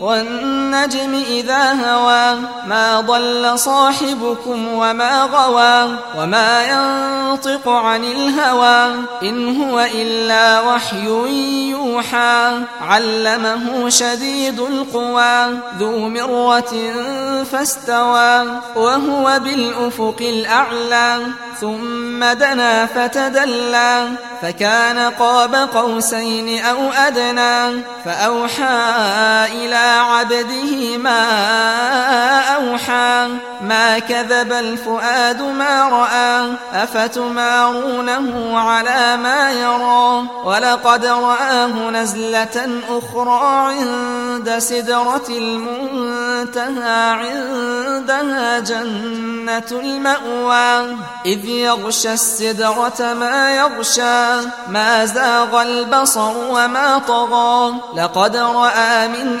والنجم إذا هوى ما ضل صاحبكم وما غوى وما ينطق عن الهوى إن هو إلا وحي يوحى علمه شديد القوى ذو مرة فاستوى وهو بالأفق الأعلى ثم دنا فتدلى فكان قاب قوسين أو أدنى فأوحى إلى عبده ما أوحى ما كذب الفؤاد ما رأى أفتمارونه على ما يرى؟ ولقد رآه نزلة أخرى عند سدرة المنتهى عندها جنة المأوى. إذ يغشى السدرة ما يغشى ما زاغ البصر وما طغى. لقد رأى من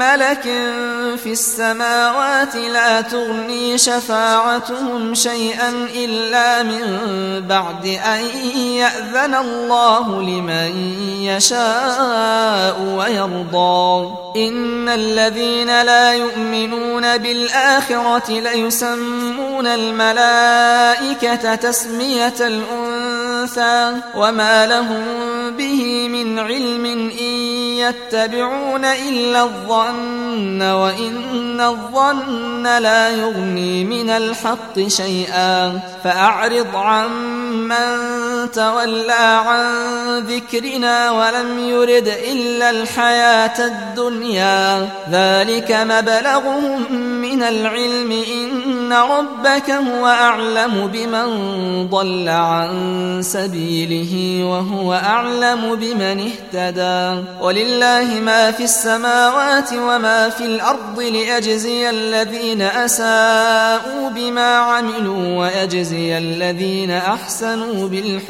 ملك في السماوات لا تغني شفاعتهم شيئا إلا من بعد أن يأذن الله لمن يشاء ويرضى. إن الذين لا يؤمنون بالآخرة ليسمون الملائكة تسمية الأنثى وما لهم به من علم يتبعون إلا الظن وإن الظن لا يغني من الحق شيئا فأعرض عن من تولى عن ذكرنا ولم يرد إلا الحياة الدنيا. ذلك مبلغهم من العلم. إن ربك هو أعلم بمن ضل عن سبيله وهو أعلم بمن اهتدى. ولله ما في السماوات وما في الأرض ليجزي الذين أساءوا بما عملوا ويجزي الذين أحسنوا بالحسنى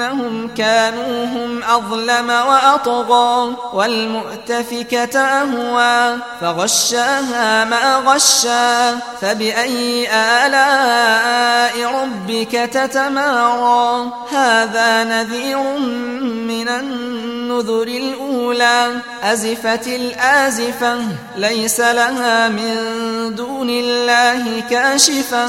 إنهم كانوا هم أظلم وأطغى والمؤتفكة أهوى فغشاها ما غشا فبأي آلاء ربك تتمارى هذا نذير من النذر الأولى أزفت الآزفة ليس لها من دون الله كاشفة